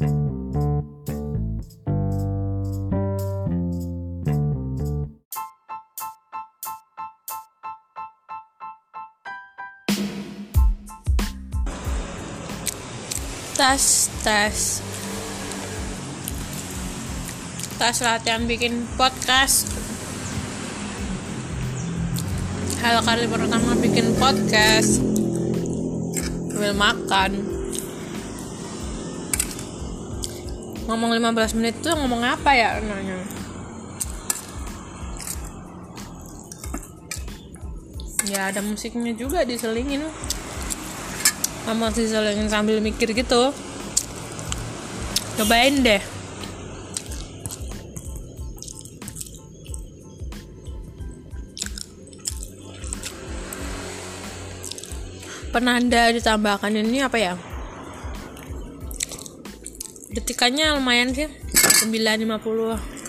tes tes tes latihan bikin podcast. Hal kali pertama bikin podcast. Sambil makan ngomong 15 menit tuh ngomong apa ya nanya? Ya ada musiknya juga diselingin. Sama diselingin sambil mikir gitu. Cobain deh. Penanda ditambahkan ini apa ya detikannya lumayan sih 950